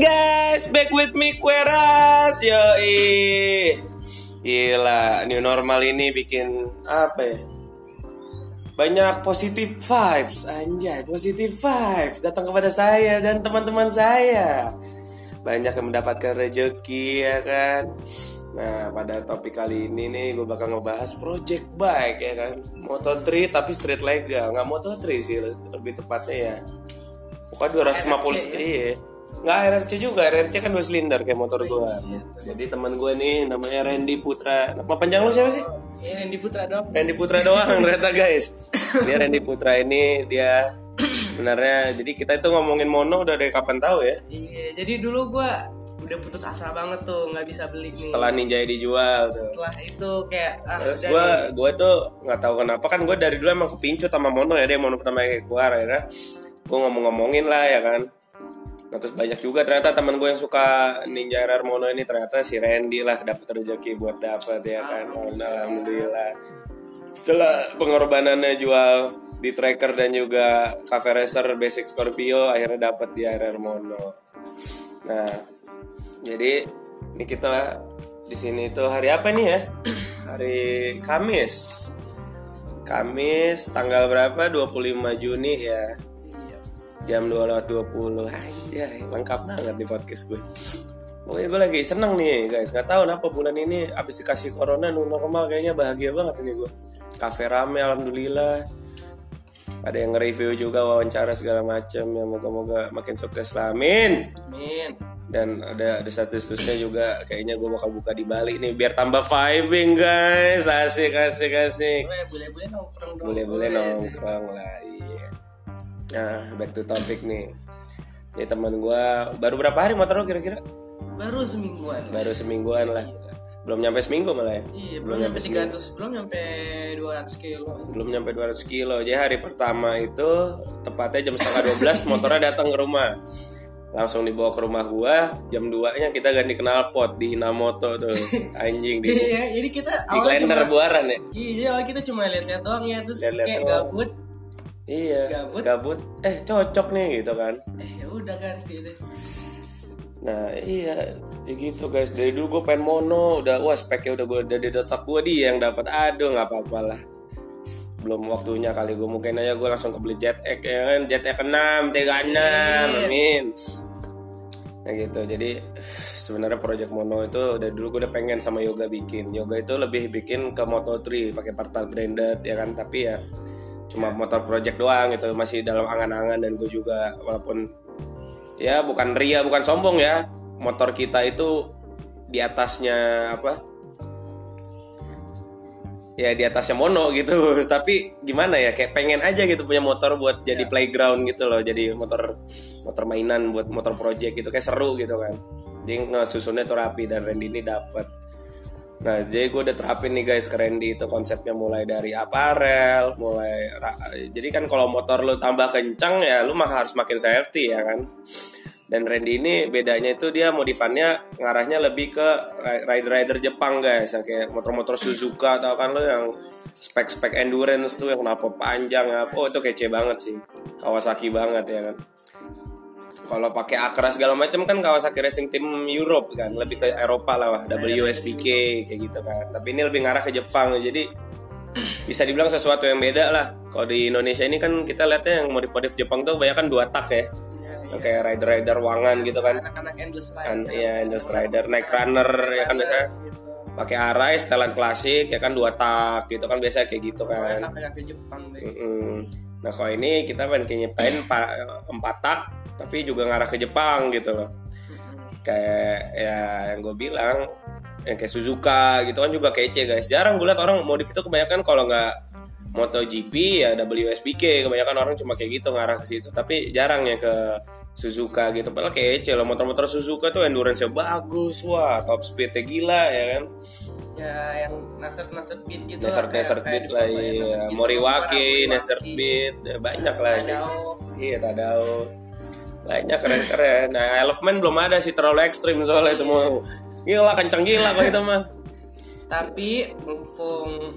guys, back with me Kueras Yoi. Gila, new normal ini bikin apa ya? Banyak positive vibes Anjay, positive vibes. Datang kepada saya dan teman-teman saya. Banyak yang mendapatkan rezeki ya kan? Nah pada topik kali ini nih gue bakal ngebahas project bike ya kan? Moto3 tapi street legal. Nggak Moto3 sih lebih tepatnya ya. Pokoknya 250 RRC, iya Nggak RRC juga, RRC kan dua silinder kayak motor gua. Jadi teman gue nih namanya Randy Putra. Nama panjang lu siapa sih? Ya, Randy Putra dong. Randy Putra doang ternyata guys. Dia Randy Putra ini dia sebenarnya jadi kita itu ngomongin mono udah dari kapan tahu ya? Iya, jadi dulu gua udah putus asa banget tuh nggak bisa beli nih. Setelah Ninja dijual tuh. Setelah itu kayak ah, Terus gue gue tuh nggak tahu kenapa kan gue dari dulu emang kepincut sama mono ya dia mono pertama kayak keluar ya. Gue ngomong-ngomongin lah ya kan. Nah terus banyak juga ternyata teman gue yang suka Ninja RR Mono ini ternyata si Randy lah dapat rezeki buat dapat ya kan. Alhamdulillah. Setelah pengorbanannya jual di tracker dan juga cafe racer basic Scorpio akhirnya dapat di RR Mono. Nah, jadi ini kita di sini tuh hari apa nih ya? Hari Kamis. Kamis tanggal berapa? 25 Juni ya. Jam 2 lewat 20 Anjay, lengkap banget di podcast gue. Pokoknya gue lagi seneng nih guys. Gak tahu kenapa bulan ini Abis dikasih corona new normal Kayaknya bahagia banget ini gue. Cafe rame alhamdulillah. Ada yang nge-review juga wawancara segala macam Ya moga-moga makin sukses lah. Amin. Amin. dan ada desas-desusnya juga kayaknya gue bakal buka di Bali nih biar tambah vibing guys. Asik asik asik. Boleh, boleh-boleh nongkrong dong. boleh-boleh nongkrong lah iya nah back to topic nih. Ya teman gue baru berapa hari motor lo kira-kira? Baru semingguan. baru semingguan lah. Belum nyampe seminggu malah ya? Iya, belum nyampe 300, belum nyampe 200 kilo. belum nyampe 200 kilo. Jadi hari pertama itu tepatnya jam setengah 12 motornya datang ke rumah. Langsung dibawa ke rumah gua jam 2 nya kita ganti knalpot di Hinamoto tuh. Anjing di Iya, jadi kita di awalnya Glender cuma buaran ya? Iya, kita cuma lihat-lihat doang ya, terus Lihat-lihat kayak doang. gabut. Iya. Gabut. gabut. Eh cocok nih gitu kan. Eh, ya udah ganti deh. Nah iya. Ya gitu guys. Dari dulu gue pengen mono. Udah wah speknya udah gue udah di otak gue dia yang dapat aduh nggak apa-apa lah. Belum waktunya kali gue mungkin aja gue langsung kebeli jet X ya kan? Jet X 6 36 amin. Nah gitu. Jadi sebenarnya project mono itu dari dulu gue udah pengen sama yoga bikin. Yoga itu lebih bikin ke moto3 pakai part-part branded ya kan? Tapi ya cuma motor project doang gitu masih dalam angan-angan dan gue juga walaupun ya bukan ria bukan sombong ya motor kita itu di atasnya apa? Ya di atasnya mono gitu. Tapi gimana ya kayak pengen aja gitu punya motor buat jadi playground gitu loh jadi motor motor mainan buat motor project gitu kayak seru gitu kan. Jadi ngesusunnya tuh rapi dan Randy ini dapat nah jadi gue udah terapin nih guys ke Randy itu konsepnya mulai dari aparel mulai jadi kan kalau motor lu tambah kencang ya lu mah harus makin safety ya kan? Dan Randy ini bedanya itu dia modifannya ngarahnya lebih ke ri- rider-rider Jepang guys yang kayak motor-motor Suzuka atau kan lo yang spek-spek endurance tuh yang kenapa panjang apa oh itu kece banget sih. Kawasaki banget ya kan kalau pakai Acra segala macam kan Kawasaki Racing Team Europe kan lebih ke Eropa lah wah WSBK kayak gitu kan. Tapi ini lebih ngarah ke Jepang jadi bisa dibilang sesuatu yang beda lah. Kalau di Indonesia ini kan kita lihatnya yang modif-modif Jepang tuh banyak kan dua tak ya. Ya, yang kayak rider-rider wangan gitu kan. Anak-anak endless ride. kan ya Endless Rider. Night Runner ya kan biasanya gitu. pakai arai setelan klasik ya kan dua tak gitu kan biasanya kayak gitu kan. ke Jepang deh. Nah kalau ini kita pengen kayak nyiptain pa- empat tak tapi juga ngarah ke Jepang gitu loh. Kayak ya yang gue bilang yang kayak Suzuka gitu kan juga kece guys. Jarang gue liat orang modif itu kebanyakan kalau nggak MotoGP ya WSBK kebanyakan orang cuma kayak gitu ngarah ke situ. Tapi jarang ya ke Suzuka gitu. Padahal kece loh motor-motor Suzuka tuh endurance-nya bagus. Wah top speed-nya gila ya kan Ya yang nasert nasert beat gitu. Desert kayak Beat lah ya, iya Beat Moriwaki, Moriwaki. Beat ya, banyak lah. Iya Tadao banyak keren-keren nah I Love Man belum ada sih terlalu ekstrim soalnya itu mau gila kenceng gila kok itu mah Tapi mumpung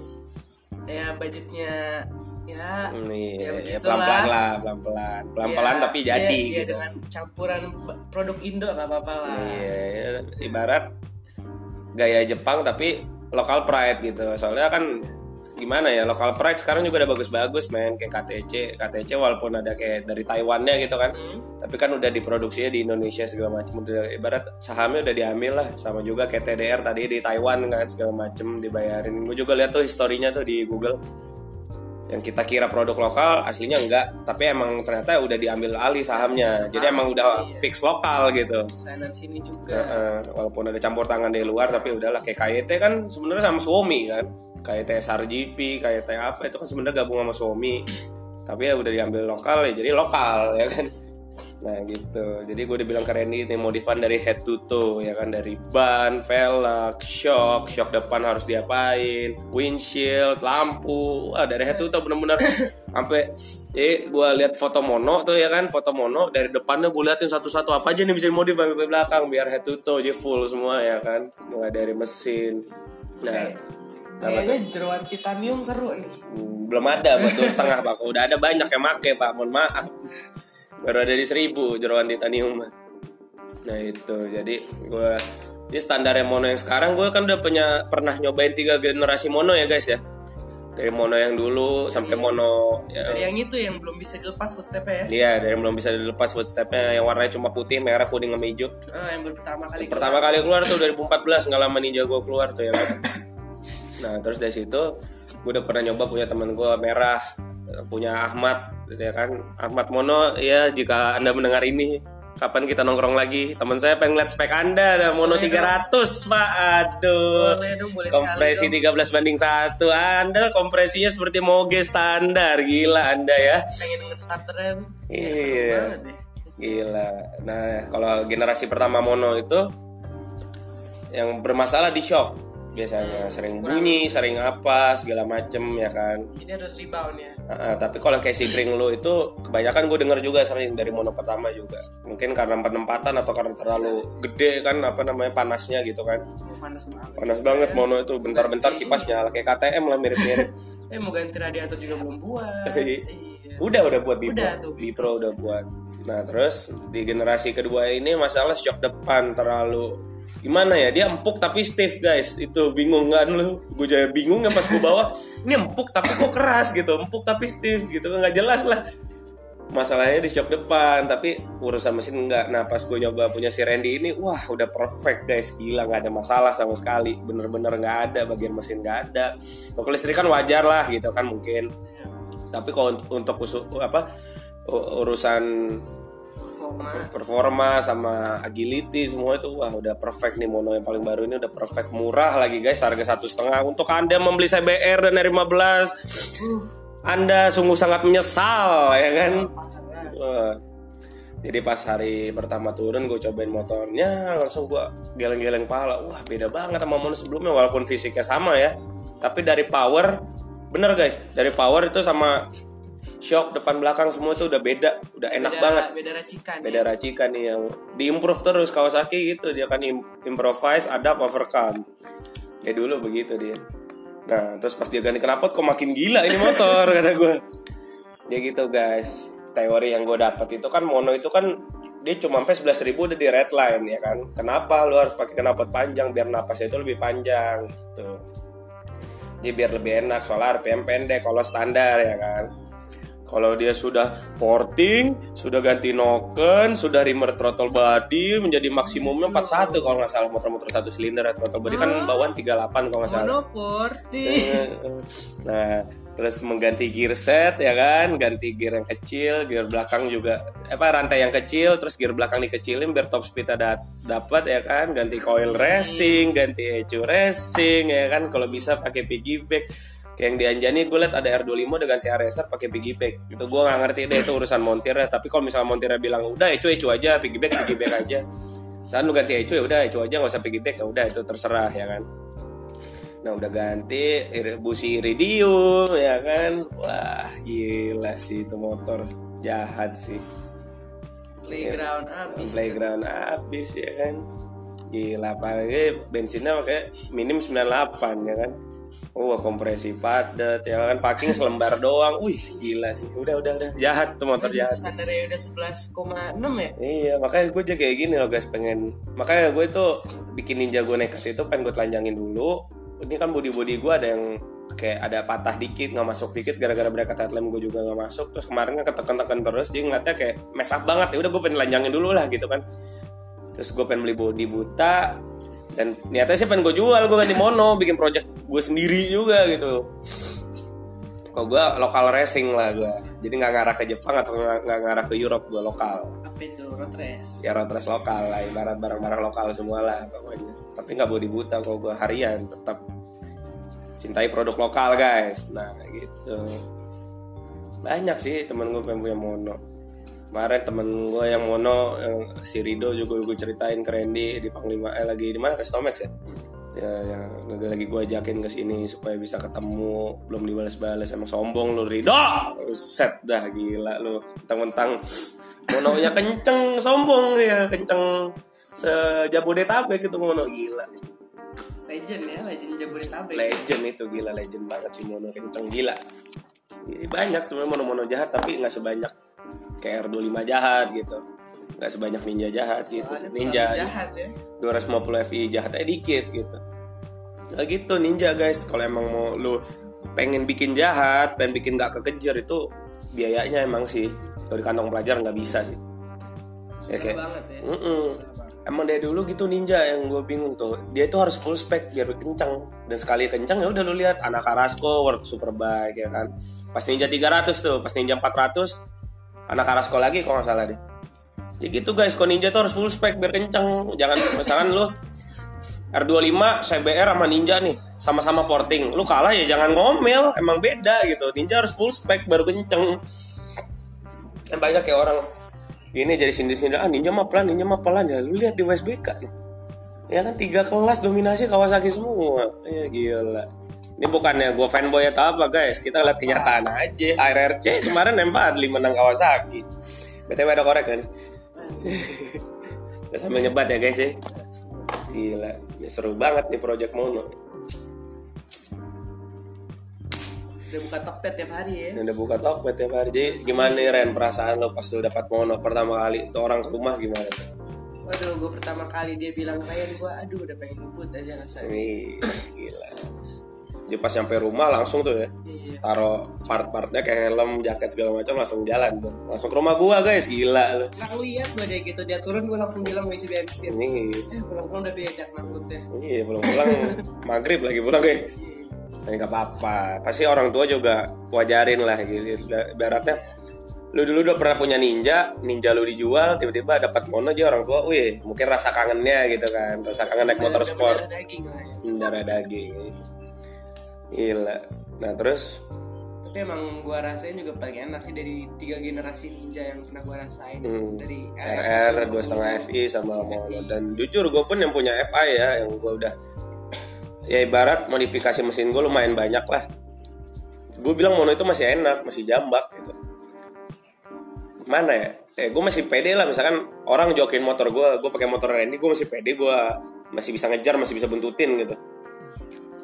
ya budgetnya ya Hmm, ya Iya, begitulah. pelan-pelan lah, pelan-pelan. Pelan-pelan Ya, tapi jadi iya, iya, gitu. dengan campuran produk Indo nggak apa-apa lah Iya, ya, ibarat gaya Jepang tapi lokal pride gitu. Soalnya kan gimana ya lokal pride sekarang juga udah bagus-bagus men. Kayak KTC KTC walaupun ada kayak dari Taiwannya gitu kan. Hmm. tapi kan udah diproduksinya di Indonesia segala macam udah ibarat sahamnya udah diambil lah. Sama juga kayak TDR tadi di Taiwan kan segala macem dibayarin. Gue juga lihat tuh historinya tuh di Google yang kita kira produk lokal aslinya enggak. Tapi emang ternyata udah diambil alih sahamnya. Jadi emang udah fix lokal gitu. Desainer sini juga. Heeh, walaupun ada campur tangan dari luar tapi udahlah. Kayak KYT kan sebenarnya sama Suomi kan. KYT SRGP KYT apa itu kan sebenarnya gabung sama Suomi tapi ya udah diambil lokal ya jadi lokal ya kan nah gitu. Jadi gue dibilang keren ini modifan dari head to toe ya kan? Dari ban velg shock shock depan harus diapain windshield lampu. Wah dari head to toe bener-bener. Sampai jadi gue lihat foto mono tuh ya kan? Foto mono dari depannya gue liatin satu-satu apa aja nih bisa dimodif sampai belakang biar head to toe jadi full semua ya kan? Mulai dari mesin. Nah kayaknya jeruan titanium seru nih. Belum ada dua setengah pak. Udah ada banyak yang make pak. Mohon maaf baru ada di seribu jeroan titanium. Nah itu. Jadi gue ini standar mono yang sekarang gue kan udah punya pernah nyobain tiga generasi mono ya guys ya. Dari mono yang dulu sampai mono ya, dari yang itu yang belum bisa dilepas footstepnya ya? Iya, dari yang belum bisa dilepas footstepnya yang warnanya cuma putih, merah, kuning, sama hijau. Ah, yang baru pertama kali Pertama kali keluar tuh 2014 nggak lama ninja gue keluar tuh ya. Nah terus dari situ gue udah pernah nyoba punya teman gue merah, punya Ahmad, gitu ya kan. Ahmad Mono, ya jika anda mendengar ini, kapan kita nongkrong lagi? Teman saya pengen lihat spek anda, ada Mono 300 pak, aduh. boleh dong boleh Kompresi sekali 13 banding satu, anda kompresinya seperti moge standar, gila anda ya. dong. pengen denger starternya Ya, Iya. ya Gila. Nah, kalau generasi pertama mono itu yang bermasalah di shock biasanya sering bunyi, sering apa, segala macem ya kan. jadi harus rebound ya Ah, ah, tapi kalau yang kayak si Spring lo itu kebanyakan gue denger juga sering dari mono pertama juga. Mungkin karena penempatan atau karena terlalu gede kan apa namanya panasnya gitu kan. Oh, panas banget Panas banget mono itu bentar-bentar kipas nyala kayak KTM lah mirip-mirip. eh mau ganti radiator juga belum buat Iya. iya Udah udah buat Bipro. Udah tuh, Bipro udah buat. Nah terus di generasi kedua ini masalah shock depan terlalu gimana ya? Dia empuk tapi stiff guys. Itu bingung kan lu? Gue jadi bingung ya pas gue bawa ini empuk tapi kok keras? Gitu. Empuk tapi stiff gitu. Nggak jelas lah. Masalahnya di shock depan tapi urusan mesin enggak nah pas gue nyoba punya si Randy ini wah udah perfect guys. Gila nggak ada masalah sama sekali. Bener-bener nggak ada bagian mesin nggak ada. Kalau kelistrikan wajar lah gitu kan mungkin. Tapi kalau untuk, untuk usu- apa urusan Forma. performa sama agility semua itu wah udah perfect nih mono yang paling baru ini udah perfect. Murah lagi guys harga satu setengah. Untuk anda membeli CBR dan R15 anda sungguh sangat menyesal ya kan? Jadi pas hari pertama turun gue cobain motornya langsung gue geleng-geleng pala. Wah beda banget sama mono sebelumnya walaupun fisiknya sama ya. Tapi dari power bener guys dari power itu sama shock depan belakang semua itu udah beda udah enak beda, banget. beda racikan beda racikan nih yang diimprove terus. Kawasaki gitu dia kan im- improvise ada overcome. Ya dulu begitu dia. Nah terus pas dia ganti knalpot kok makin gila ini motor kata gue ya gitu guys. Teori yang gue dapat itu kan mono itu kan dia cuma sampai 11.000 ribu udah di red line ya kan? Kenapa lu harus pakai knalpot panjang? Biar napasnya itu lebih panjang gitu. Jadi biar lebih enak soalnya RPM pendek kalau standar ya kan kalau dia sudah porting, sudah ganti noken, sudah remote throttle body menjadi maksimumnya 41 kalau nggak salah motor-motor satu silinder ya, throttle body. Kan bawaan 38 kalau nggak salah. monoporti Nah, terus mengganti gear set ya kan, ganti gear yang kecil, gear belakang juga apa rantai yang kecil, terus gear belakang dikecilin biar top speed ada dapat ya kan, ganti coil racing, ganti ECU racing ya kan, kalau bisa pakai piggyback. Kayak yang dianjani gue liat ada R25 udah ganti RSR pakai piggyback. Itu gue nggak ngerti deh itu urusan montirnya. Tapi kalau misalnya montirnya bilang udah ECU ECU aja, piggyback piggyback aja. Saat lu ganti ECU ya udah ECU aja nggak usah piggyback ya udah itu terserah ya kan. Nah udah ganti busi iridium ya kan Wah gila sih itu motor Jahat sih playground abis Playground abis ya kan Gila apalagi bensinnya pakai minim 98 ya kan Wah kompresi padat ya kan packing selembar doang. Wih gila sih. Udah udah udah jahat tuh motor jahat. Standarnya udah 11,6 ya. Iya makanya gue aja kayak gini loh guys pengen makanya gue itu bikin ninja gue nekat itu pengen gue telanjangin dulu. Ini kan body body gue ada yang kayak ada patah dikit nggak masuk dikit gara-gara bracket headlamp gue juga nggak masuk terus kemarin kan ketekan-tekan terus dia ngeliatnya kayak mess up banget ya udah gue pengen telanjangin dulu lah gitu kan terus gue pengen beli body buta dan niatnya sih pengen gue jual gue ganti mono bikin project gue sendiri juga gitu. Kok gue lokal racing lah gue jadi nggak ngarah ke Jepang atau nggak ngarah ke Europe gue lokal. Apa itu road race? ya road race lokal lah ibarat barang-barang lokal semua lah pokoknya. Tapi nggak body buta kalau gue harian tetap cintai produk lokal guys. Nah gitu. Banyak sih temen gue pengen punya mono kemarin temen gue yang mono yang si Rido juga gue ceritain ke Randy di Panglima eh lagi di mana? Restomax ya? Ya yang lagi, lagi gue ajakin ke sini supaya bisa ketemu. Belum dibalas-balas emang sombong lu Rido! Set dah gila lu mentang-mentang. Mononya kenceng sombong ya kenceng. Sejabodetabek itu mono gila. Legend ya, legend Jabodetabek. legend itu gila legend banget sih mono kenceng gila. Ini banyak sebenarnya mono-mono jahat tapi nggak sebanyak kayak R25 jahat gitu nggak sebanyak ninja jahat gitu Soalnya ninja jahat ya. 250 FI jahatnya dikit gitu nah gitu ninja guys kalau emang mau lu pengen bikin jahat pengen bikin gak kekejar itu biayanya emang sih kalau di kantong pelajar nggak bisa sih ya Susah kayak banget ya. Susah banget. Emang dari dulu gitu ninja yang gue bingung tuh. Dia itu harus full spec biar kencang. Dan sekali kencang ya udah lu lihat anak Carrasco work superbike ya kan. Pas ninja 300 tuh, pas ninja 400 anak Carrasco lagi kalau nggak salah deh. Ya gitu guys, kalau ninja tuh harus full spec biar kencang. Jangan misalkan lu R25 CBR sama Ninja nih sama-sama porting. Lu kalah ya jangan ngomel, emang beda gitu. Ninja harus full spec baru kenceng. Kan banyak kayak orang ini jadi sindir-sindir ah ninja mah pelan ninja mah pelan ya lu lihat di WSBK nih ya kan tiga kelas dominasi Kawasaki semua ya gila ini bukannya gue fanboy atau apa guys kita lihat kenyataan aja RRC kemarin M45 menang Kawasaki btw ada korek kan kita sambil nyebat ya guys ya gila ini seru banget nih project mono Udah buka Tokped tiap hari ya. Udah buka Tokped tiap hari jadi gimana nih Ren perasaan lo pas lo dapat mono pertama kali tuh orang ke rumah gimana tuh? Waduh, gue pertama kali dia bilang kayak gue, aduh udah pengen ngebut aja rasanya. Ini gila. Jadi pas nyampe rumah langsung tuh ya Iya. taruh part-partnya kayak helm, jaket segala macam langsung jalan. Langsung ke rumah gua guys, gila lu. Nggak ngeliat gue dia gitu, dia turun gue langsung bilang gue isi bensin. Ini Eh, pulang-pulang udah beda ngangkutnya. iya pulang-pulang maghrib lagi pulang ya. Ini nggak apa-apa. Pasti orang tua juga wajarin lah gitu. Ibaratnya lu dulu udah pernah punya ninja, ninja lu dijual, tiba-tiba dapat mono aja orang tua, wih mungkin rasa kangennya gitu kan, rasa kangen naik motor sport. darah daging gila. Nah terus? Tapi emang gue rasain juga paling enak sih dari tiga generasi ninja yang pernah gue rasain. Hmm. Dari RR dua setengah FI sama Mono dan jujur gue pun yang punya FI ya yang gue udah ya ibarat modifikasi mesin gue lumayan banyak lah. Gue bilang Mono itu masih enak masih jambak gitu. Mana ya? Eh gue masih pede lah misalkan orang jokin motor gue gue pakai motor Randy gue masih pede gue masih bisa ngejar masih bisa buntutin gitu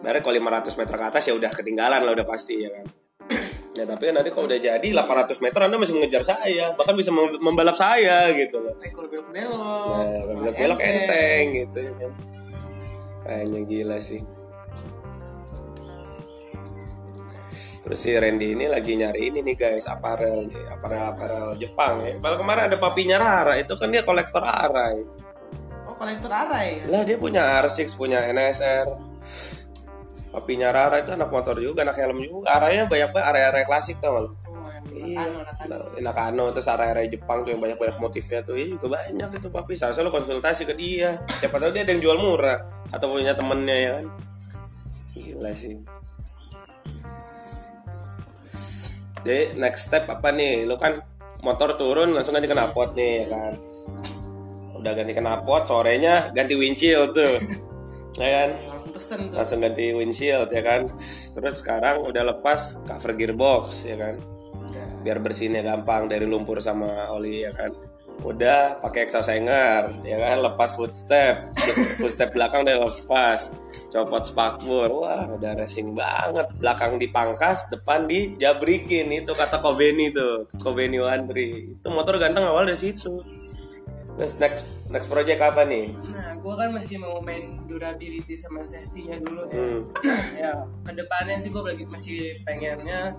Baru kalau 500 meter ke atas ya udah ketinggalan lah udah pasti ya kan? Ya tapi nanti kalau udah jadi 800 meter anda masih mengejar saya. Bahkan bisa mem- membalap saya gitu loh. Eh, kalau belok-belok. nah malah belok belok enteng. gitu ya kan? Kayaknya gila sih. Terus si Randy ini lagi nyari ini nih guys aparel nih aparel aparel Jepang ya. Padahal kemarin ada papinya Rara itu kan dia kolektor Arai. Oh, kolektor arai ya? lah dia punya R6 punya NSR papinya Rara itu anak motor juga anak helm juga arahnya banyak banget area-area klasik tau lu? Oh, Iya, Nakano, terus area-area Jepang tuh yang banyak-banyak motifnya tuh, iya juga banyak itu papi. Seharusnya lo konsultasi ke dia. Siapa tahu dia ada yang jual murah atau punya temennya ya kan. Gila sih. Jadi next step apa nih? Lo kan motor turun langsung ganti knalpot nih ya kan. Udah ganti knalpot, sorenya ganti windshield tuh. ya kan? Pesen tuh. langsung ganti windshield ya kan? Terus sekarang udah lepas cover gearbox ya kan? Biar bersihnya gampang dari lumpur sama oli ya kan? Udah pakai exhaust hanger ya kan? Lepas footstep. Footstep belakang udah lepas. Copot spakbor. Wah udah racing banget. Belakang dipangkas depan dijabrikin itu kata Kobeni tuh. Kobeni Wandri itu motor ganteng awal dari situ terus next next project apa nih Nah, gue kan masih mau main durability sama safety-nya dulu ya. Hmm. ya, ke depannya sih gue lagi masih pengennya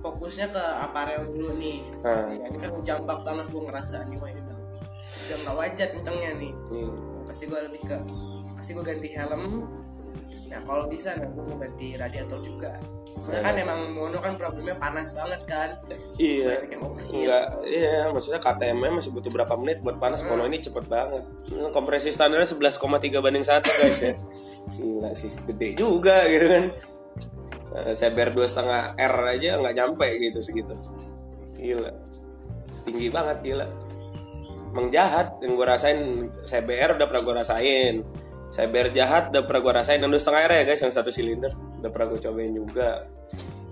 fokusnya ke aparel dulu nih. Ya, ini kan jambak banget gue ngerasa nih, wah ini udah, nggak wajar kencengnya nih. nih Pasti gue lebih ke, pasti gue ganti helm. Nah, kalau bisa, nah gue mau ganti radiator juga. Soalnya kan emang mono kan problemnya panas banget kan. Iya, enggak, iya, maksudnya KTM masih butuh berapa menit buat panas, mono ini cepet banget. Kompresi standarnya 11,3 banding 1 guys ya. Gila sih, gede juga gitu kan. Eh, Seber dua setengah R aja nggak nyampe gitu segitu. Gila, tinggi banget gila. Emang jahat yang gue rasain CBR udah pernah gue rasain. CBR jahat udah pernah gue rasain. Dan dua setengah ya guys yang satu silinder. Udah pernah gue cobain juga.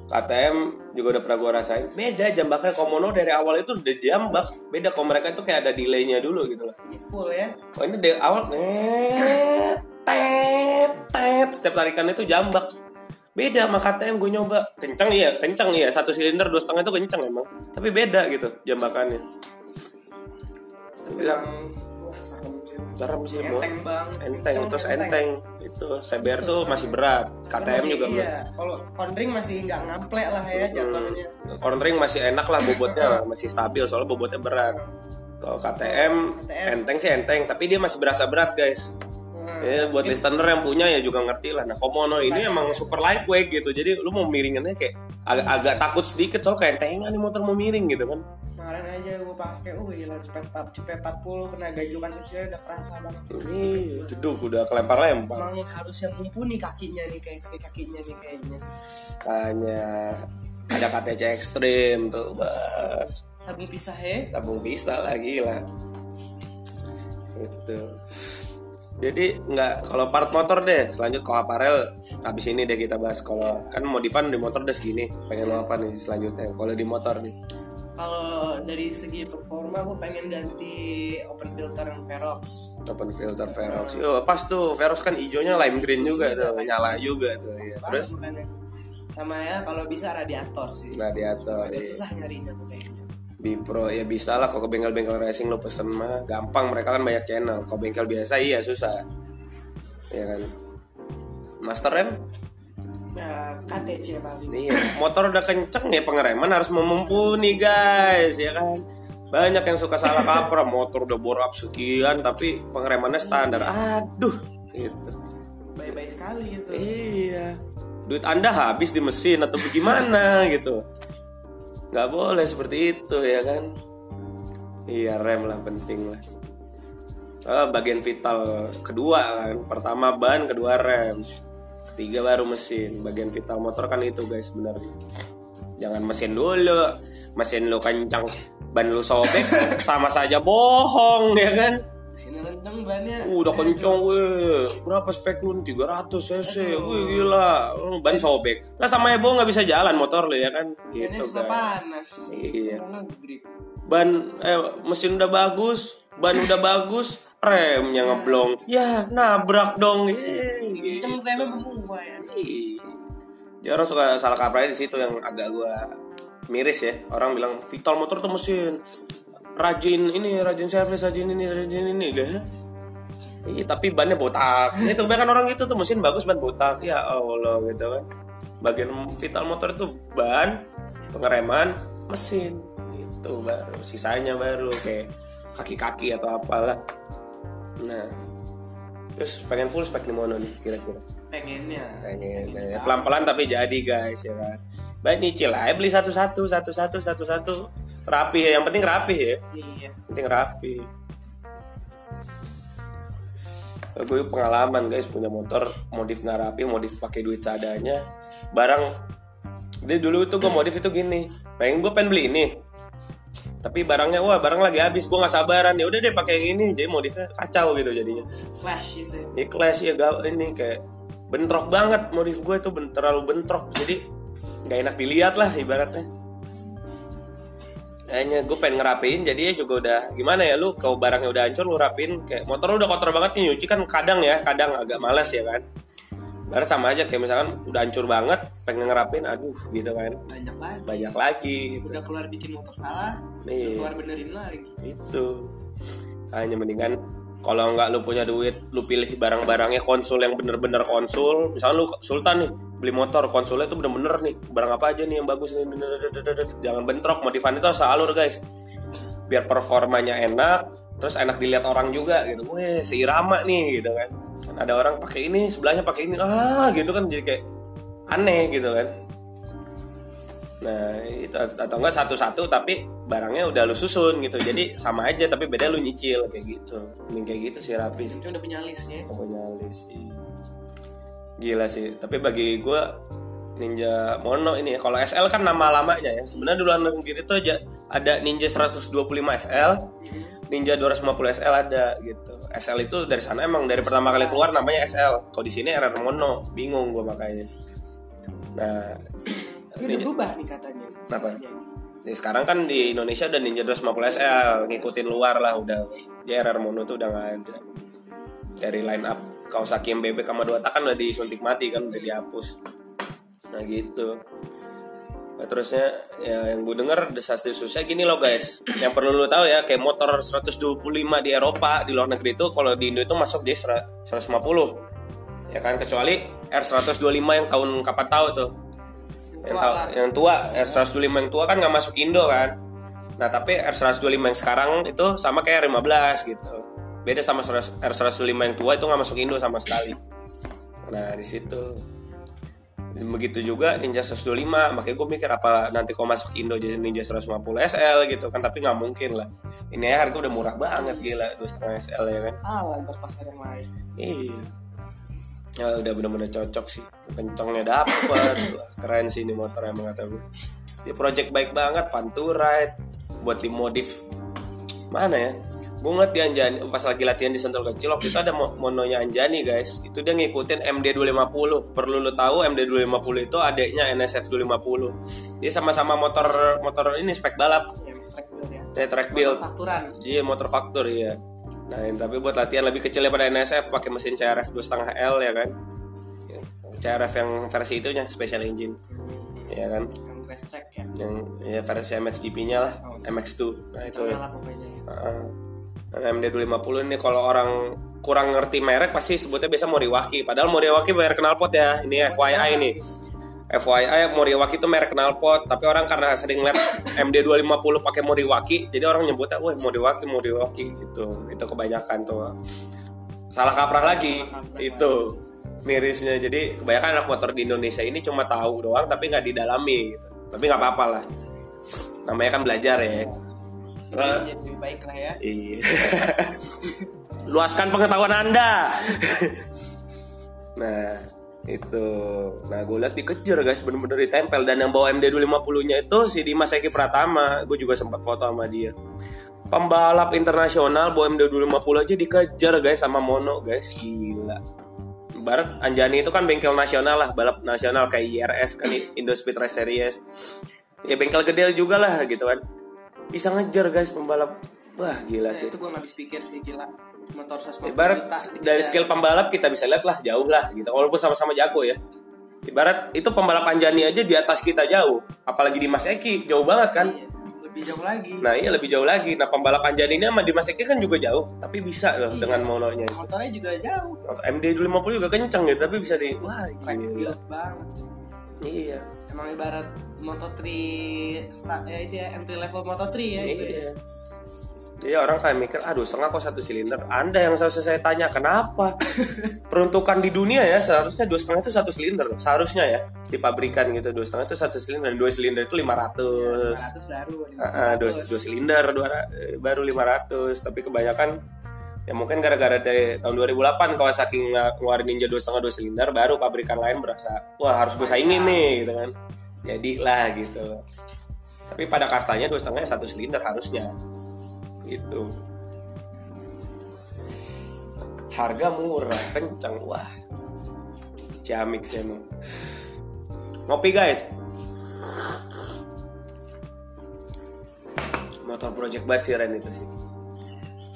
KTM juga udah pernah gue rasain. Beda jambaknya Komono dari awal itu udah jambak beda kalau mereka itu kayak ada delaynya dulu gitu loh. Ini full ya. oh ini dari awal tet tet. Setiap tarikan itu jambak beda sama KTM gue nyoba. Kencang iya kencang iya. Satu silinder dua setengah itu kencang emang. Tapi beda gitu jambakannya tapi bilang Serem sih. mau Enteng banget. enteng terus enteng. enteng itu CBR tuh masih berat KTM Masih- juga iya. Kalau kondring masih nggak ngamplek lah ya jatuhnya. Cornering masih enak lah bobotnya masih stabil soalnya bobotnya berat. Kalau KTM, KTM. enteng sih enteng tapi dia masih berasa berat guys. Hmm. Ya buat listener yang punya ya juga ngerti lah. Nah Komono ini emang super lightweight gitu jadi lu mau miringannya kayak agak, agak takut sedikit soalnya kayak entengan nih motor mau miring gitu kan. Kemarin aja gue pakai, oh gila cepet cepet 40 kena gajukan kecilnya udah kerasa banget. Ini jeduk udah kelempar-lempar. Emang harus yang mumpuni kakinya nih kayak kaki kakinya nih kayaknya. Hanya ada KTC ekstrim tuh, bah. Tabung pisah ya. tabung bisa lagi lah itu jadi nggak kalau part motor deh selanjut kalau aparel habis ini deh kita bahas kalau kan modifan di motor udah segini pengen lo apa nih selanjutnya kalau di motor nih Kalau dari segi performa gue pengen ganti open filter yang Verox. open filter Verox yo pas tuh Verox kan hijaunya lime green juga tuh nyala juga tuh ya. terus sama ya kalau bisa radiator sih. radiator Agak iya. susah nyarinya tuh kayaknya. Bipro ya bisa lah kalau ke bengkel-bengkel racing lo pesen mah gampang mereka kan banyak channel kalau bengkel biasa iya susah ya kan master rem Ya KTC paling. Iya, motor udah kenceng ya pengereman harus memumpuni guys, ya kan. Banyak yang suka salah kaprah, motor udah bore up sekian tapi pengeremannya standar. Aduh, gitu. Baik-baik sekali gitu. Iya. Duit Anda habis di mesin atau bagaimana gitu. Nggak boleh seperti itu ya kan. Iya, rem lah penting lah. Ah, bagian vital kedua kan. Pertama ban, kedua rem. Ketiga baru mesin. Bagian vital motor kan itu guys sebenarnya. Jangan mesin dulu. Mesin lu kencang, ban lu sobek, sama saja bohong ya kan. Sini kenceng bannya. Uh, udah kencang weh. Berapa spek lu? 300 cc. Wih gila. Oh, Ban sobek. Lah sama Ebo nggak bisa jalan motor lu ya kan? Ini Gitu susah guys. panas. Iya. Ban eh mesin udah bagus, ban udah bagus, remnya ngeblong. Ya, nabrak dong. Yeay, gitu. Kenceng remnya berubah ya. Ih. Dia orang suka salah kaprahnya di situ yang agak gua miris ya. Orang bilang Vital motor tuh mesin rajin ini, rajin servis, rajin ini, rajin ini lah. Iya, tapi bannya botak. Itu kan orang itu tuh mesin bagus ban botak. Ya Allah gitu kan. Bagian Vital motor itu ban, pengereman, mesin. Itu baru sisanya baru kayak kaki-kaki atau apalah. Nah, terus pengen full spek nih mono nih kira-kira Pengennya. pengen pelan-pelan tapi jadi guys ya kan baik nyicil aja beli satu-satu satu-satu satu-satu rapi ya yang penting rapi ya. Iya. penting rapi. Gue pengalaman guys punya motor modif nggak rapi modif pakai duit seadanya. Barang dia dulu itu gue modif itu gini pengen gue pengen beli ini. Tapi barangnya wah barang lagi habis gue nggak sabaran. Ya udah deh pakai yang ini. Jadi modifnya kacau gitu jadinya. Flash gitu. ya. ini clash ya gal ini kayak bentrok banget modif gue itu ben- terlalu bentrok. Jadi nggak enak dilihat lah ibaratnya kayaknya gue pengen ngerapiin jadinya juga udah gimana ya lu kalau barangnya udah hancur lu rapiin kayak motor lu udah kotor banget nih nyuci kan kadang ya kadang agak males ya kan. Baru sama aja kayak misalkan udah hancur banget pengen ngerapin aduh gitu kan. Banyak lagi. Banyak lagi gitu. Udah keluar bikin motor salah Iya. terus keluar benerin lagi. Itu hanya mendingan kalau nggak lu punya duit lu pilih barang-barangnya konsul yang bener-bener konsul. Misalnya lu sultan nih beli motor konsulnya itu bener-bener nih barang apa aja nih yang bagus nih jangan bentrok modifan itu harus alur guys. Biar performanya enak terus enak dilihat orang juga gitu. Weh seirama nih gitu kan. Kan ada orang pakai ini sebelahnya pakai ini. Ah gitu kan jadi kayak aneh gitu kan. Nah itu atau enggak satu-satu tapi barangnya udah lu susun gitu. Jadi sama aja tapi beda lu nyicil kayak gitu. Mending kayak gitu sih rapi sih. Itu udah punya list ya. Punya list sih gila sih. Tapi bagi gue Ninja Mono ini ya kalau SL kan nama lamanya ya. Sebenarnya di luar negeri itu aja ada Ninja 125 SL Ninja 250 SL ada gitu. SL itu dari sana emang dari pertama kali keluar namanya SL kalau di sini RR Mono bingung gue makanya. Nah tapi udah berubah nih katanya. Apa? Jadi. Nih, sekarang kan di Indonesia udah Ninja 250 SL ngikutin luar lah udah. Dia RR Mono tuh udah nggak ada. Dari line up Kawasaki MBB sama dua tak kan udah disuntik mati kan udah dihapus. Nah gitu. Nah, terusnya ya yang gue denger desas desusnya gini loh guys. Yang perlu lu tahu ya kayak motor 125 di Eropa di luar negeri itu kalau di Indo itu masuk dia 150 ya kan kecuali R125 yang tahun kapan tahu tuh? Yang, Tua yang tua R125 yang tua kan nggak masuk Indo kan. Nah tapi R125 yang sekarang itu sama kayak R15 gitu beda sama R125 yang tua itu nggak masuk Indo sama sekali nah di situ begitu juga Ninja 125 makanya gue mikir apa nanti kau masuk Indo jadi Ninja 150 SL gitu kan tapi nggak mungkin lah ini ya harga udah murah banget gila 2,5 SL ya kan alah pasar yang lain Iya. Ya udah bener-bener cocok sih. Kencengnya dapet. Keren sih ini motor emang kata gue. Dia project baik banget, fun to ride, buat dimodif. Mana ya? Gue ngeliat di Anjani pas lagi latihan di Sentul Kecil waktu itu ada mo- mononya Anjani guys. Itu dia ngikutin MD250. Perlu lu tahu MD250 itu adeknya NSF 250. Dia sama-sama motor motor ini spek balap. yang track build ya Dia track build. fakturan Iya motor faktur ya. Nah, yang tapi buat latihan lebih kecil daripada NSF pakai mesin CRF 2.5 L ya kan. Ya, CRF yang versi itunya special engine. Ya kan. yang track ya Yang ya versi MXGP-nya lah, Oh. MX2. Nah, itu ya. Sama Nah, MD250 ini kalau orang kurang ngerti merek pasti sebutnya biasa Moriwaki. Padahal Moriwaki merek knalpot ya. Ini FYI nih. FYI Moriwaki itu merek knalpot, tapi orang karena sering lihat MD250 pakai Moriwaki, jadi orang nyebutnya, "Wah, Moriwaki, Moriwaki" gitu. Itu kebanyakan tuh. Salah kaprah lagi. Itu mirisnya. Jadi kebanyakan anak motor di Indonesia ini cuma tahu doang tapi nggak didalami gitu. Tapi nggak apa-apa lah. Namanya kan belajar ya. Jadi lebih baik lah ya Iya. Luaskan pengetahuan Anda. nah, itu. Nah, gue lihat dikejar guys, bener-bener ditempel dan yang bawa MD250-nya itu si Dimas Eki Pratama. Gue juga sempat foto sama dia. Pembalap internasional bawa MD250 aja dikejar guys sama Mono guys, gila. Barat Anjani itu kan bengkel nasional lah, balap nasional kayak IRS kan Indo Speed Race Series. Ya bengkel gede juga lah gitu kan. Bisa ngejar guys pembalap. Wah, gila Nah, sih. itu gue nggak habis pikir sih gila motor 150 Ibarat juta dari dikejar. skill pembalap kita bisa lihat lah jauh lah gitu. Walaupun sama-sama jago ya. Ibarat itu pembalap Anjani aja di atas kita jauh. Apalagi di Mas Eki jauh banget kan. Iya, lebih jauh lagi Nah iya lebih jauh lagi. Nah pembalap Anjani ini sama di Mas Eki kan juga jauh. Tapi bisa loh dengan mononya. motornya juga jauh MD 250 juga kenceng gitu. Tapi bisa di... Wah gila. banget Iya. emang ibarat Moto3 sta- ya itu ya entry level Moto3 ya itu ya. Iya. Jadi orang kayak mikir, aduh setengah kok satu silinder. Anda yang seharusnya saya tanya, kenapa? Peruntukan di dunia ya seharusnya dua setengah itu satu silinder. Seharusnya ya di pabrikan gitu dua setengah itu satu silinder. Dua silinder itu 500 500 baru dua, dua silinder dua, baru 500 tapi kebanyakan ya mungkin gara-gara dari tahun 2008 kalau saking nge- ngeluarin Ninja dua setengah dua silinder baru pabrikan lain berasa wah harus gue saingin nih gitu kan. Jadilah gitu. Tapi pada kastanya dua setengah satu silinder harusnya. Gitu. Harga murah kencang wah. Ciamik sih emang ngopi guys. Motor project banget sih Ren itu sih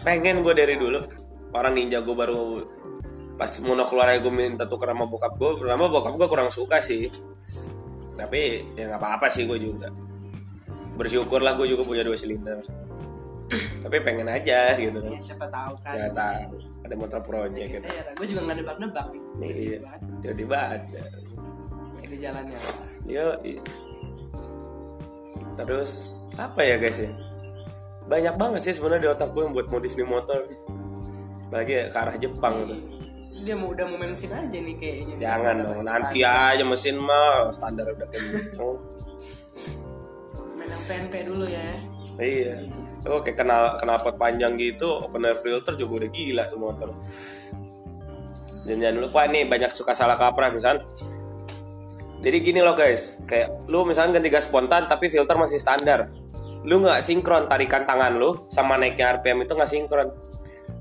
pengen gue dari dulu. Orang ninja gue baru pas mau keluar gue minta tuker sama bokap gue pertama bokap gue kurang suka sih. Tapi ya nggak apa-apa sih gue juga. Bersyukur lah gue juga punya dua silinder. Tapi pengen aja gitu kan. Ya siapa tahu kan. Saya tahu. Ada motor project gitu. saya gue juga nggak nebak-nebak nih. Iya tiba-tiba ada ini jalannya yo terus apa ya guys ya banyak banget sih sebenarnya di otak gue yang buat modif nih motor. Lagi ya, ke arah Jepang gitu dia mau udah mau main mesin aja nih kayaknya. Jangan dong nanti standar. aja mesin mah standar udah kayak gitu main yang PNP dulu ya. Iya. Oh kayak kenal knalpot panjang gitu open air filter juga udah gila tuh motor. Dan jangan lupa nih banyak suka salah kaprah misal. Jadi gini loh guys. Kayak lu misalnya ganti gas spontan tapi filter masih standar lu nggak sinkron tarikan tangan lu sama naiknya RPM itu nggak sinkron.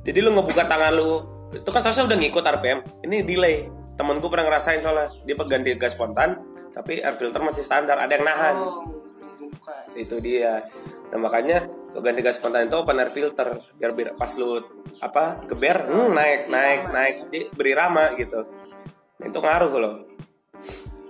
Jadi lu ngebuka tangan lu itu kan seharusnya udah ngikut RPM ini delay. Temenku pernah ngerasain soalnya dia ganti gas spontan tapi air filter masih standar ada yang nahan. Oh itu dia. Nah makanya kalau ganti gas spontan itu open air filter biar, biar pas lu apa geber hmm, naik naik naik jadi beri rama gitu. Nah, itu ngaruh loh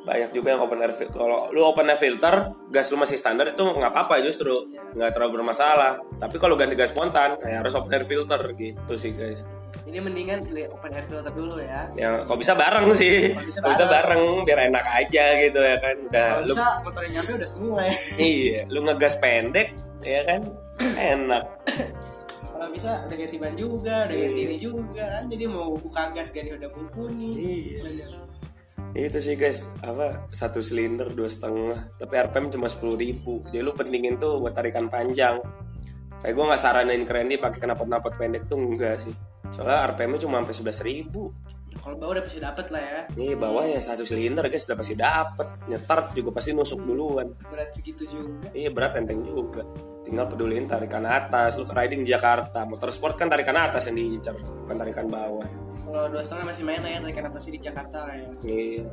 banyak juga yang open air filter kalau lu open air filter gas lu masih standar itu nggak apa-apa justru. Nggak terlalu bermasalah. Tapi kalau ganti gas spontan ya harus open air filter gitu sih guys. Ini mendingan pilih open air filter dulu ya. Ya kalau bisa bareng sih? Kalau bisa bisa bareng? biar enak aja gitu ya kan. Udah kalau lu bisa motornya nyampe udah semua ya. Iya lu ngegas pendek ya kan? Enak. Kalau bisa udah ganti ban juga udah ganti Iya. ini juga kan. Jadi mau buka gas ganti udah mumpuni Iya. Bener. Itu sih guys. Apa satu silinder dua setengah. Tapi RPM cuma sepuluh ribu. Jadi lu pentingin tuh buat tarikan panjang. Kayak gue nggak saranin keren nih pakai knalpot-knalpot pendek tuh enggak sih. Soalnya RPM-nya cuma sampai sebelas ribu. Ya, kalau bawah udah pasti dapet lah ya. Nih bawah ya satu silinder guys udah pasti dapet. Nyetar juga pasti nusuk duluan. Berat segitu juga. Iya berat enteng juga. Tinggal peduliin tarikan atas. Lu ke riding di Jakarta. Motor sport kan tarikan atas yang diincar bukan tarikan bawah kalau dua setengah masih main lah ya tarikan atas di Jakarta lah ya Iya.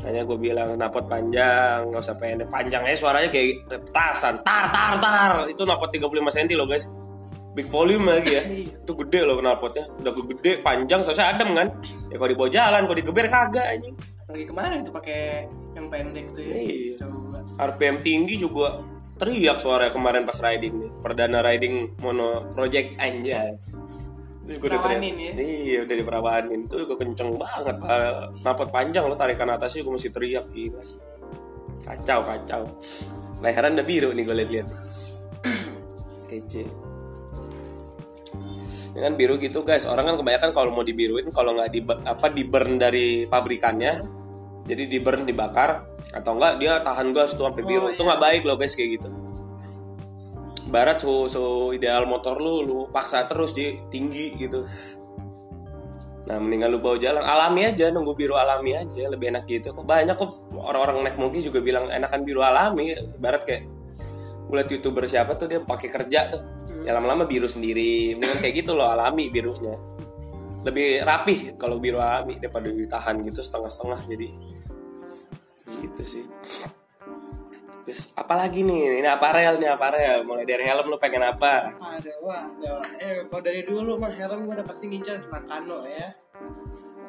Hanya gue bilang napot panjang, nggak usah pendek. Panjang aja suaranya kayak petasan. Tar tar tar. Itu napot 35 cm loh guys. Big volume lagi ya. Itu gede loh knalpotnya. Udah gede, panjang, soalnya adem kan. Ya kalau dibawa jalan, kalau digeber kagak anjing. lagi kemarin tuh pakai yang pendek tuh ya Iya. coba RPM tinggi juga teriak suaranya kemarin pas riding nih. Perdana riding mono project anjay. Itu juga udah teriak. Ya? Iya, udah diperawanin. Itu juga kenceng banget. Napot panjang lo tarikan atasnya gue mesti teriak sih. Kacau, kacau. Leheran udah biru nih gue liat-liat. Kece. Ya kan biru gitu guys. Orang kan kebanyakan kalau mau dibiruin kalau nggak di apa di burn dari pabrikannya, jadi di burn dibakar atau enggak dia tahan gas tuh sampai biru. Itu nggak baik loh guys kayak gitu. Barat suhu, suhu ideal motor lu lu paksa terus di tinggi gitu. Nah mendingan lu bawa jalan alami aja nunggu biru alami aja lebih enak gitu. Kok banyak kok orang-orang naik mogi juga bilang enakan biru alami. Barat kayak gue liat youtuber siapa tuh dia pakai kerja tuh. Ya lama-lama biru sendiri. Mendingan kayak gitu loh alami birunya. Lebih rapih kalau biru alami daripada ditahan gitu setengah-setengah jadi gitu sih. Terus apalagi nih? Ini aparel nih aparel. Mulai dari helm lu pengen apa? ada wah ada wah. eh kalau dari dulu mah helm gue udah pasti ngincar Nakano ya.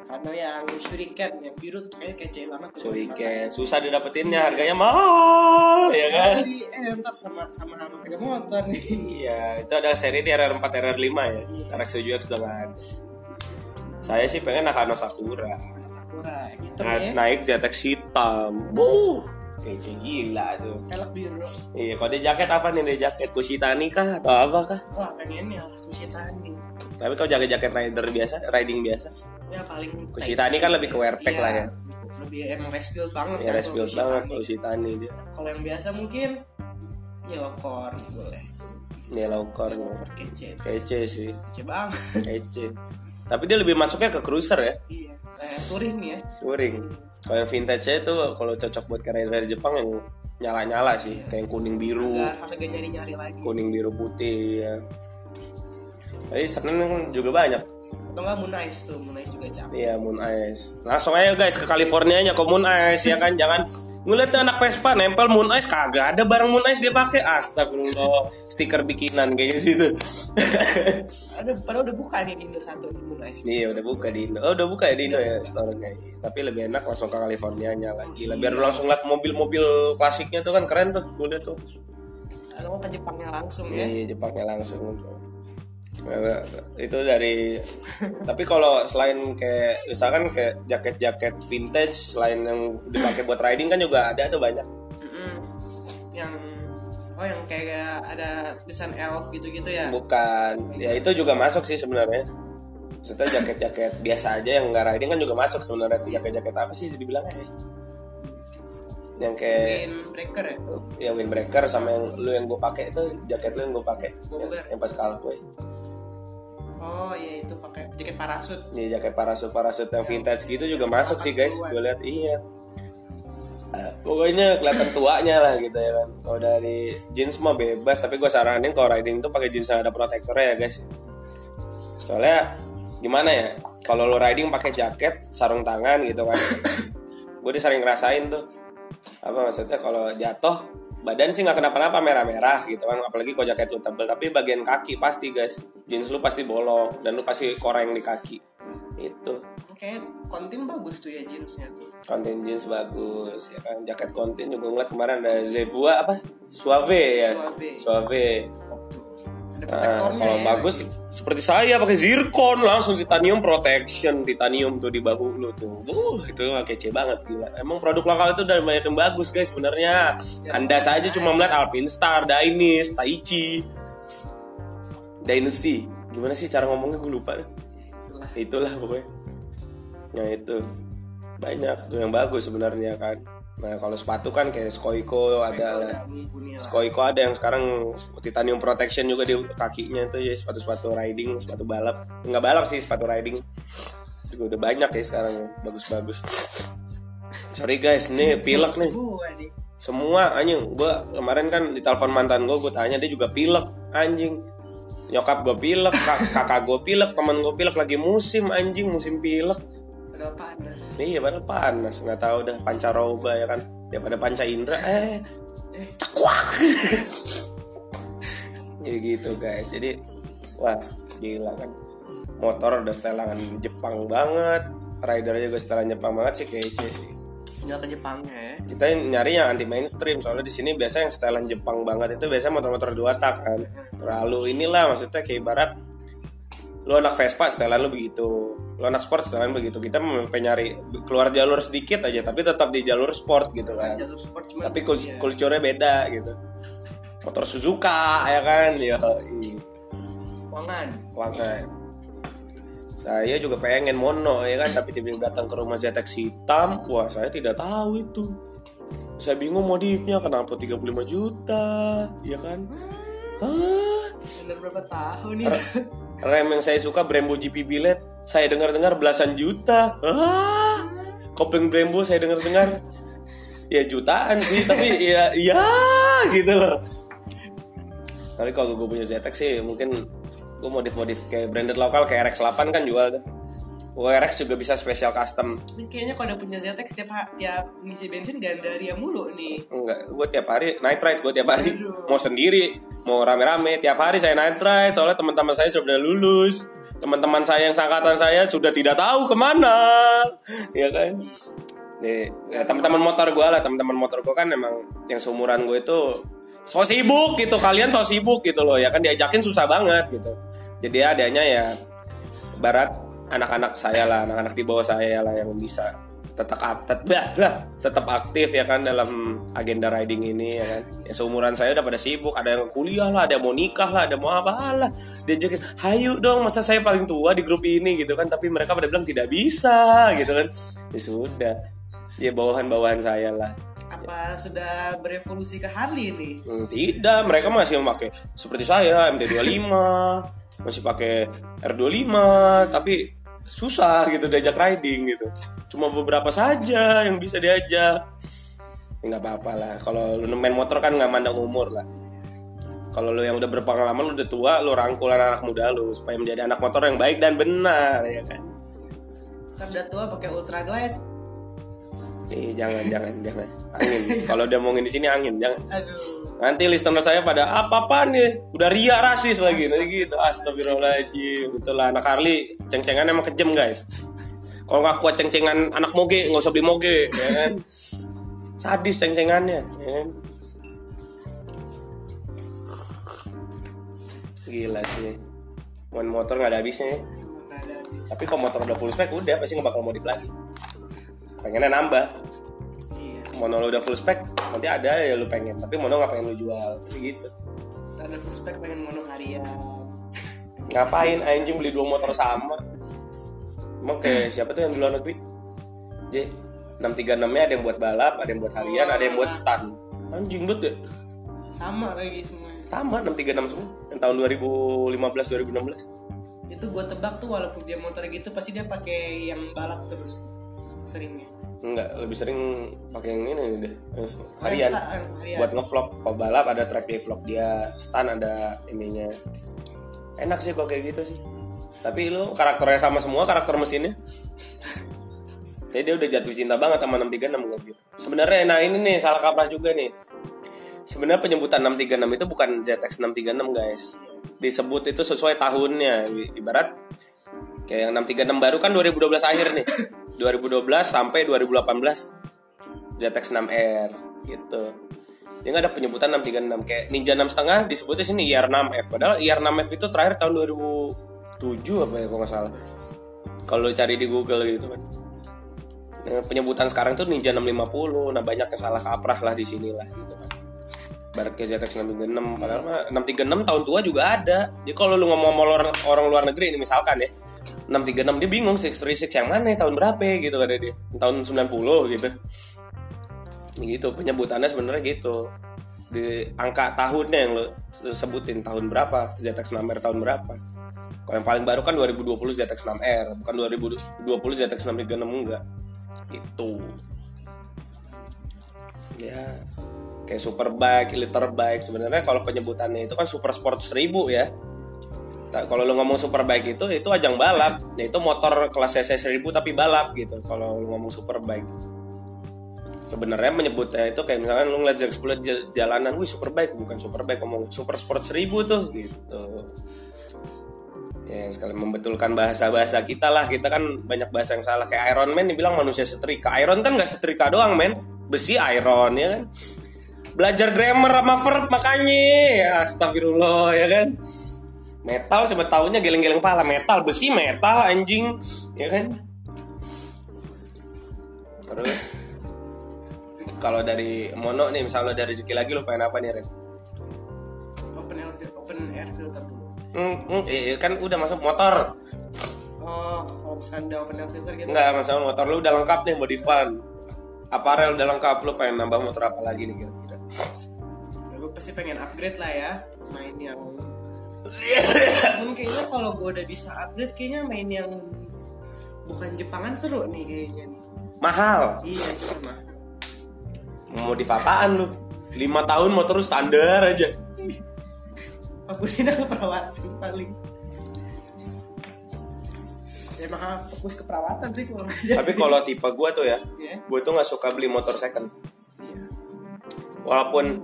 Nakano yang shuriken yang biru tuh kayaknya kece banget tuh. Shuriken susah didapetinnya harganya mahal ya kan? Kali, eh ntar sama sama sama harga motor nih. Iya itu ada seri di RR4 RR5 ya. RX 7X udah nggak ada saya sih pengen Nakano Sakura. Sakura gitu ya. naik ZX hitam. Buh kece gila tuh. Velg biru iya dia jaket apa nih? Dia jaket Kushitani kah atau apa kah? Wah pengennya Kushitani tapi kalau jaket-jaket rider biasa riding biasa? Ya paling Kushitani kan lebih ke wearpack Iya, lah ya. lebih emang build banget ya kan rest build banget. Kushitani dia. Kalau yang biasa mungkin yellow corn boleh. Yellow core kece. Kece sih. Kece banget. Kece. Tapi dia lebih masuknya ke cruiser ya? Iya kayak touring ya. Touring yang vintage itu kalau cocok buat rider dari Jepang yang nyala-nyala sih. Kayak yang kuning biru. Agak harga nyari-nyari lagi. Kuning biru putih ya. Tapi kan juga banyak atau enggak Moon Ice tuh Moon Ice juga cakep Iya Moon Ice. Langsung aja guys ke California nya ke Moon Ice ya kan. Jangan ngeliat anak Vespa nempel Moon Ice kagak ada barang Moon Ice dia pakai. Astagfirullah. Stiker bikinan kayaknya sih itu. ada padahal udah buka nih di Indo satu di Moon Ice iya udah buka di Indo. Oh udah buka ya di Indo ya. Iya. Tapi lebih enak langsung ke California nya lagi. Lah biar langsung lihat mobil-mobil klasiknya tuh kan keren tuh. Liat tuh. atau ke Jepangnya langsung ya Iya Jepangnya langsung. Itu dari tapi kalau selain kayak misalkan kayak jaket-jaket vintage selain yang dipakai buat riding kan juga ada tuh banyak. Yang oh yang kayak ada desain elf gitu-gitu ya? Bukan. Ya itu juga masuk sih sebenarnya. Maksudnya jaket-jaket biasa aja yang nggak riding kan juga masuk sebenarnya tuh. Jaket-jaket apa sih dibilangnya? Ya? yang kayak windbreaker ya? Ya windbreaker sama yang lu yang gue pakai itu jaket lu yang gue pakai. Yang, yang pas Calvary oh iya itu pakai jaket parasut Nih jaket parasut parasut yang vintage gitu juga masuk sih guys. Gue lihat iya. Eh, Pokoknya kelihatan tuanya lah gitu ya kan. Kalau dari jeans mah bebas, tapi gue saranin kalau riding tuh pakai jeans yang ada protektornya ya guys. Soalnya gimana ya? Kalau lo riding pakai jaket, sarung tangan gitu kan. gue udah sering ngerasain tuh. Apa maksudnya kalau jatuh badan sih nggak kenapa-napa merah-merah gitu kan. Apalagi kalau jaket lu tebel tapi bagian kaki pasti guys. Jeans lu pasti bolong dan lu pasti koreng di kaki. Itu. Kayak kontin bagus tuh ya jeansnya tuh. Konten jeans bagus ya kan. Jaket konten juga ngeliat kemarin ada Zebua apa? Suave ya? Suave. Suave ada Nah, kalau ya. bagus seperti saya pakai zircon langsung titanium protection titanium tuh di bahu lu tuh. Uh, itu mah kece banget gila. Emang produk lokal itu udah banyak yang bagus guys sebenarnya. Anda saja cuma melihat Alpinstar, Dainis, Taichi Dynasty gimana sih cara ngomongnya? Gue lupa. Itulah. itulah pokoknya. Nah itu. Banyak tuh yang bagus sebenarnya kan nah kalau sepatu kan kayak Skoiko ada Skoiko ada yang sekarang titanium protection juga di kakinya itu ya sepatu-sepatu riding, sepatu balap. Enggak balap sih, sepatu riding. Juga udah banyak ya sekarang bagus-bagus. Sorry guys, nih pilek nih Semua anjing, gua kemarin kan di telepon mantan gua, gua tanya dia juga pilek anjing. Nyokap gua pilek, kak- kakak gua pilek, teman gua pilek lagi musim anjing, musim pilek. Udah panas. Iya padahal panas, nggak tahu dah pancaroba ya kan. Daripada panca indra, eh. Eh. Cekwak ya gitu guys. Jadi wah gila kan. Motor udah setelangan Jepang banget. Rider juga setelan Jepang banget sih kece sih. Tinggal ke Jepangnya ya? Kita nyari yang anti mainstream. Soalnya di sini biasa yang setelan Jepang banget itu biasanya motor-motor dua tak kan. Terlalu inilah maksudnya kayak ibarat lu anak Vespa setelan lu begitu lu anak sport setelan begitu. Kita mau nyari keluar jalur sedikit aja tapi tetap di jalur sport gitu kan. Jalur sport cuma tapi kul iya. kulturnya beda gitu. Motor Suzuka ya kan? Ya Wangan Wangan saya juga pengen mono ya kan? Tapi tiba-tiba datang ke rumah ZX hitam wah saya tidak tahu itu. Saya bingung modifnya kenapa 35 juta? Ya kan? Hah? bener berapa tahun nih? Rem yang saya suka Brembo GP Billet saya dengar-dengar belasan juta. Hah? kopling Brembo saya dengar-dengar. Ya jutaan sih tapi ya ya gitu. Loh tapi kalau gue punya ZX sih mungkin gue modif-modif kayak branded lokal kayak RX-8 kan jual tuh. WRX juga bisa special custom. Kayaknya kalau udah punya ZX tiap tiap ngisi bensin Gandaria mulu nih. Enggak gue tiap hari night ride gue tiap hari. Aduh. mau sendiri mau rame-rame tiap hari saya night ride soalnya teman-teman saya sudah lulus teman-teman saya yang sangkatan saya sudah tidak tahu ke mana. Ya kan? Nih ya, teman-teman motor gue lah teman-teman motor gue kan emang yang seumuran gue itu so sibuk gitu kalian so sibuk gitu loh ya kan? Diajakin susah banget gitu. Jadi adanya ya barat anak-anak saya lah anak-anak di bawah saya lah yang bisa tetap up- tet- bah, bah, tetap aktif ya kan dalam agenda riding ini ya kan. Ya seumuran saya udah pada sibuk ada yang kuliah lah ada yang mau nikah lah ada yang mau apa lah diajakin hayu dong masa saya paling tua di grup ini gitu kan. Tapi mereka pada bilang tidak bisa gitu kan. Ya sudah. Ya bawahan-bawahan saya lah. Apa sudah berevolusi ke Harley nih Hmm, tidak, mereka masih memakai seperti saya MT25, masih pakai R25, tapi susah gitu diajak riding gitu. Cuma beberapa saja yang bisa diajak. Ya, nggak apa-apa lah. Kalau lu main motor kan nggak mandang umur lah. kalau lu yang udah berpengalaman lu udah tua lu rangkul anak, -anak muda lu supaya menjadi anak motor yang baik dan benar ya kan kan udah tua pakai ultra glide Nih, jangan jangan jangan. Angin. Kalau dia ngomongin di sini angin. Jangan. Aduh. Nanti listener saya pada apa apa nih? Udah ria rasis lagi. Nanti gitu astagfirullahaladzim. Betul lah anak Harley ceng-cengan emang kejam guys. Kalau nggak kuat ceng-cengan anak moge nggak usah beli moge ya kan? Sadis ceng-cengannya ya kan? gila sih. Main motor nggak ada habisnya ya. nggak ada habis. Tapi kalau motor udah full spec udah pasti nggak bakal modif lagi pengennya nambah. Iya. Mono lo udah full spec nanti ada ya lu pengen. Tapi mono nggak pengen lu jual. Tapi gitu. Ada prospek pengen mono harian. Ngapain? Anjing beli dua motor sama. Emang kayak siapa tuh yang di luar negeri? J 636 nya ada yang buat balap ada yang buat harian ada yang buat stand anjing lu deh. Sama lagi semuanya. Sama 636 semua. Yang tahun 2015 2016 itu gue tebak tuh walaupun dia motor gitu pasti dia pakai yang balap terus seringnya enggak lebih sering pakai yang ini deh harian. harian. buat ngevlog. Kalau balap ada track day vlog dia stand ada ininya. Enak sih kok kayak gitu sih. Tapi lu karakternya sama semua karakter mesinnya. Jadi dia udah jatuh cinta banget sama 636 gue bilang. Sebenarnya nah ini nih salah kaprah juga nih. Sebenarnya penyebutan 636 itu bukan ZX 636 guys. Disebut itu sesuai tahunnya. Ibarat kayak yang 636 baru kan 2012 akhir nih 2012 sampai 2018 ZX 6R gitu. Dia nggak ada penyebutan 636 kayak Ninja 6 setengah disebutnya sini IR6F padahal IR6F itu terakhir tahun 2007 apa ya kalau nggak salah. Kalau cari di Google gitu kan. Yang penyebutan sekarang tuh Ninja 650 nah banyak yang salah kaprah lah di sini lah gitu kan. Barat ke ZX 636 padahal mah 636 tahun tua juga ada. Jadi kalau lu ngomong sama orang, orang luar negeri ini misalkan ya 636 dia bingung 636 yang mana tahun berapa gitu kata dia. Tahun 90 gitu. Gitu penyebutannya sebenarnya gitu. Di angka tahunnya yang lo, sebutin tahun berapa ZX 6R tahun berapa. Kalau yang paling baru kan 2020 ZX 6R bukan 2020 ZX 636 enggak. Itu ya kayak superbike, liter bike sebenarnya. Kalau penyebutannya itu kan super sport 1000 ya Kalau lu ngomong superbike itu itu ajang balap. Yaitu motor kelas CC 1000 tapi balap gitu kalau lu ngomong superbike. Sebenarnya menyebutnya itu kayak misalkan lu ngeliat ZX10 j- jalanan wih superbike. Bukan superbike ngomong super sport 1000 tuh gitu. Ya sekali membetulkan bahasa-bahasa kita lah. Kita kan banyak bahasa yang salah. Kayak Iron Man dibilang manusia setrika. Iron kan gak setrika doang men. Besi iron ya kan? Belajar grammar sama verb makanya. Astagfirullah ya kan metal cuma tahunya geleng-geleng pala. Metal besi metal anjing. Ya kan? Terus kalau dari mono nih misalnya dari rezeki lagi lu pengen apa nih Ren? open air open air filter dulu. Hmm, hmm, iya, kan udah masuk motor. Oh kalau misalkan udah open air filter gitu? Enggak, masalah motor lu udah lengkap nih modifan Aparel udah lengkap, lu pengen nambah motor apa lagi nih kira-kira? ya, gue pasti pengen upgrade lah ya main yang Cuman kayaknya kalau gue udah bisa upgrade kayaknya main yang bukan Jepangan seru nih kayaknya nih. Mahal. Iya cuma Mau modif apaan lu? 5 tahun motor lu standar aja. Fokusin ke perawatan paling. Ya mah fokus ke perawatan sih nggak ada. Tapi kalau tipe gua tuh ya ya Gue tuh gak suka beli motor second. Iya. Walaupun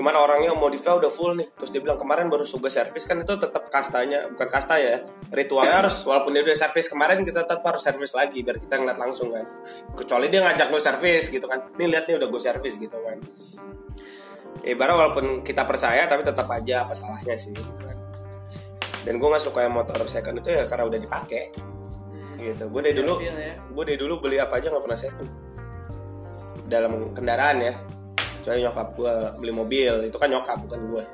gimana orangnya modifnya udah full nih. Terus dia bilang kemarin baru suga servis. Kan itu tetap kastanya Bukan kasta ya Ritualnya harus walaupun dia udah servis kemarin kita tetap harus servis lagi Biar kita ngeliat langsung kan. Kecuali dia ngajak lu servis gitu kan. Nih lihat nih udah gue servis gitu kan. Ya, Ibarat walaupun kita percaya tapi tetap aja apa salahnya sih gitu kan. Dan gue gak suka yang motor second itu ya karena udah dipakai. Gitu. Gue dari dulu ya. gue dari dulu beli apa aja nggak pernah second. Dalam kendaraan ya kecuali nyokap gue beli mobil. Itu kan nyokap bukan gue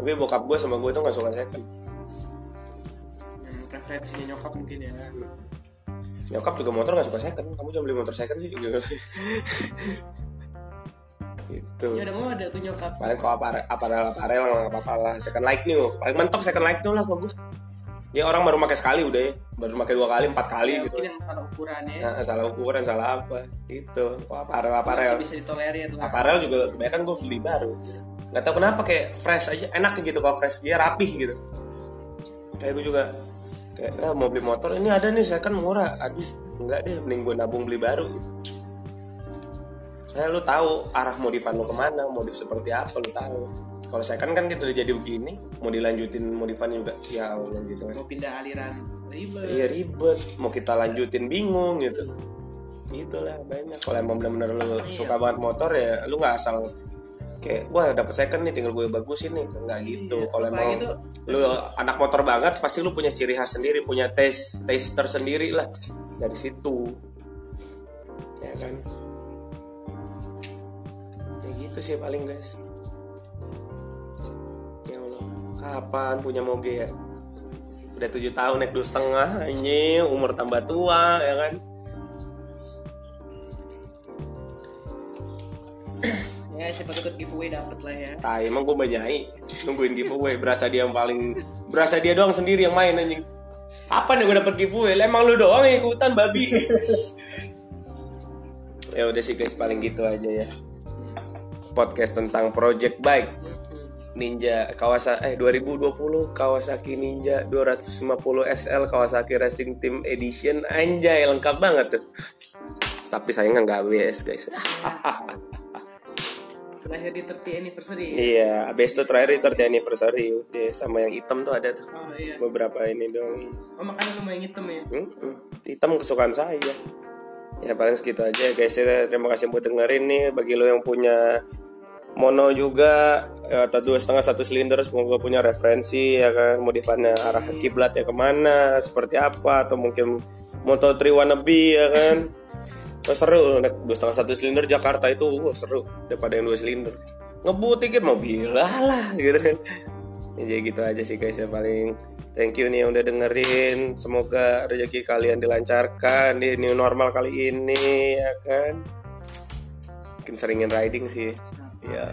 tapi bokap gue sama gue itu nggak suka second Hmm, preferensinya nyokap mungkin ya. Nyokap juga motor nggak suka second. Kamu jangan beli motor second sih gitu. Itu ya udah mau ada tuh nyokap. Paling kalau aparel aparel aparel nggak apa-apa lah. Second like new paling mentok second like new lah kalau gue ya orang baru pakai sekali udah ya. Baru pakai dua kali empat kali ya, gitu. mungkin yang salah ukurannya nah, salah ukuran salah apa gitu. Kalau aparel aparel masih bisa ditolerir lah. Aparel juga kebanyakan gue beli baru. Nggak tahu kenapa kayak fresh aja enak gitu kalau fresh. Dia rapih gitu. Kayak gue juga kayak ah, mau beli motor ini ada nih saya kan murah. Aduh enggak deh mending gue nabung beli baru. Saya lu tahu arah modifan lu ke mana modif seperti apa lu tahu kalau saya kan kan gitu udah jadi begini mau dilanjutin modifan juga ya Allah gitu kan. Mau pindah aliran ribet. Iya ribet. Mau kita lanjutin bingung gitu. Gitulah banyak. Kalau emang benar-benar lu suka banget motor ya lu nggak asal kayak wah dapat second nih tinggal gue bagusin nih. Nggak gitu. Kalau emang tuh- lu anak motor banget pasti lu punya ciri khas sendiri punya taste taste tersendiri lah. Dari situ. Ya kan? Ya gitu sih paling guys kapan punya moge ya? Udah tujuh tahun naik dua setengah ini umur tambah tua ya kan? Ya siapa tuh ikut giveaway dapet lah ya. Tai emang gue banyai nungguin giveaway. Berasa dia yang paling berasa dia doang sendiri yang main anjing. Kapan ya gue dapet giveaway? Lah, emang lu doang yang ikutan babi. Ya udah sih guys paling gitu aja ya. Podcast tentang project bike Ninja Kawasaki eh 2020 Kawasaki Ninja 250 SL Kawasaki Racing Team Edition. Anjay lengkap banget tuh. Tapi sayangnya nggak ABS guys. Terakhir di 30 anniversary Iya, abis itu terakhir itu 30 anniversary. Udah sama yang hitam tuh ada tuh. Oh iya. Beberapa ini dong. oh makanya lu main hitam ya? Hmm, hitam kesukaan saya. Ya paling segitu aja ya, guys. Ya, terima kasih buat dengerin nih. Bagi lo yang punya mono juga ya, atau dua setengah satu silinder semoga punya referensi ya kan? Modifannya arah kiblat ya ke mana seperti apa atau mungkin moto 3 wannabe ya kan? Wah, seru. Naik dua setengah satu silinder Jakarta itu wah, seru. Daripada yang dua silinder. Ngebut dikit mobil lah gitu kan? Ya, jadi gitu aja sih guys ya paling. Thank you nih yang udah dengerin. Semoga rezeki kalian dilancarkan di new normal kali ini ya kan? Mungkin seringin riding sih. Ya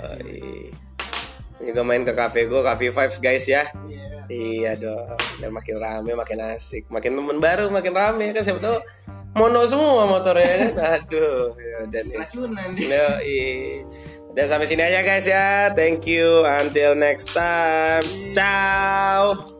juga main ke cafe gue cafe vibes guys ya iya Iya dong, dan makin rame makin asik, makin temen baru makin rame kan siapa tahu mono semua motornya kan. Aduh, ya nih. racunan dia Yoi. Dan sampai sini aja guys ya. Thank you. Until next time. Ciao.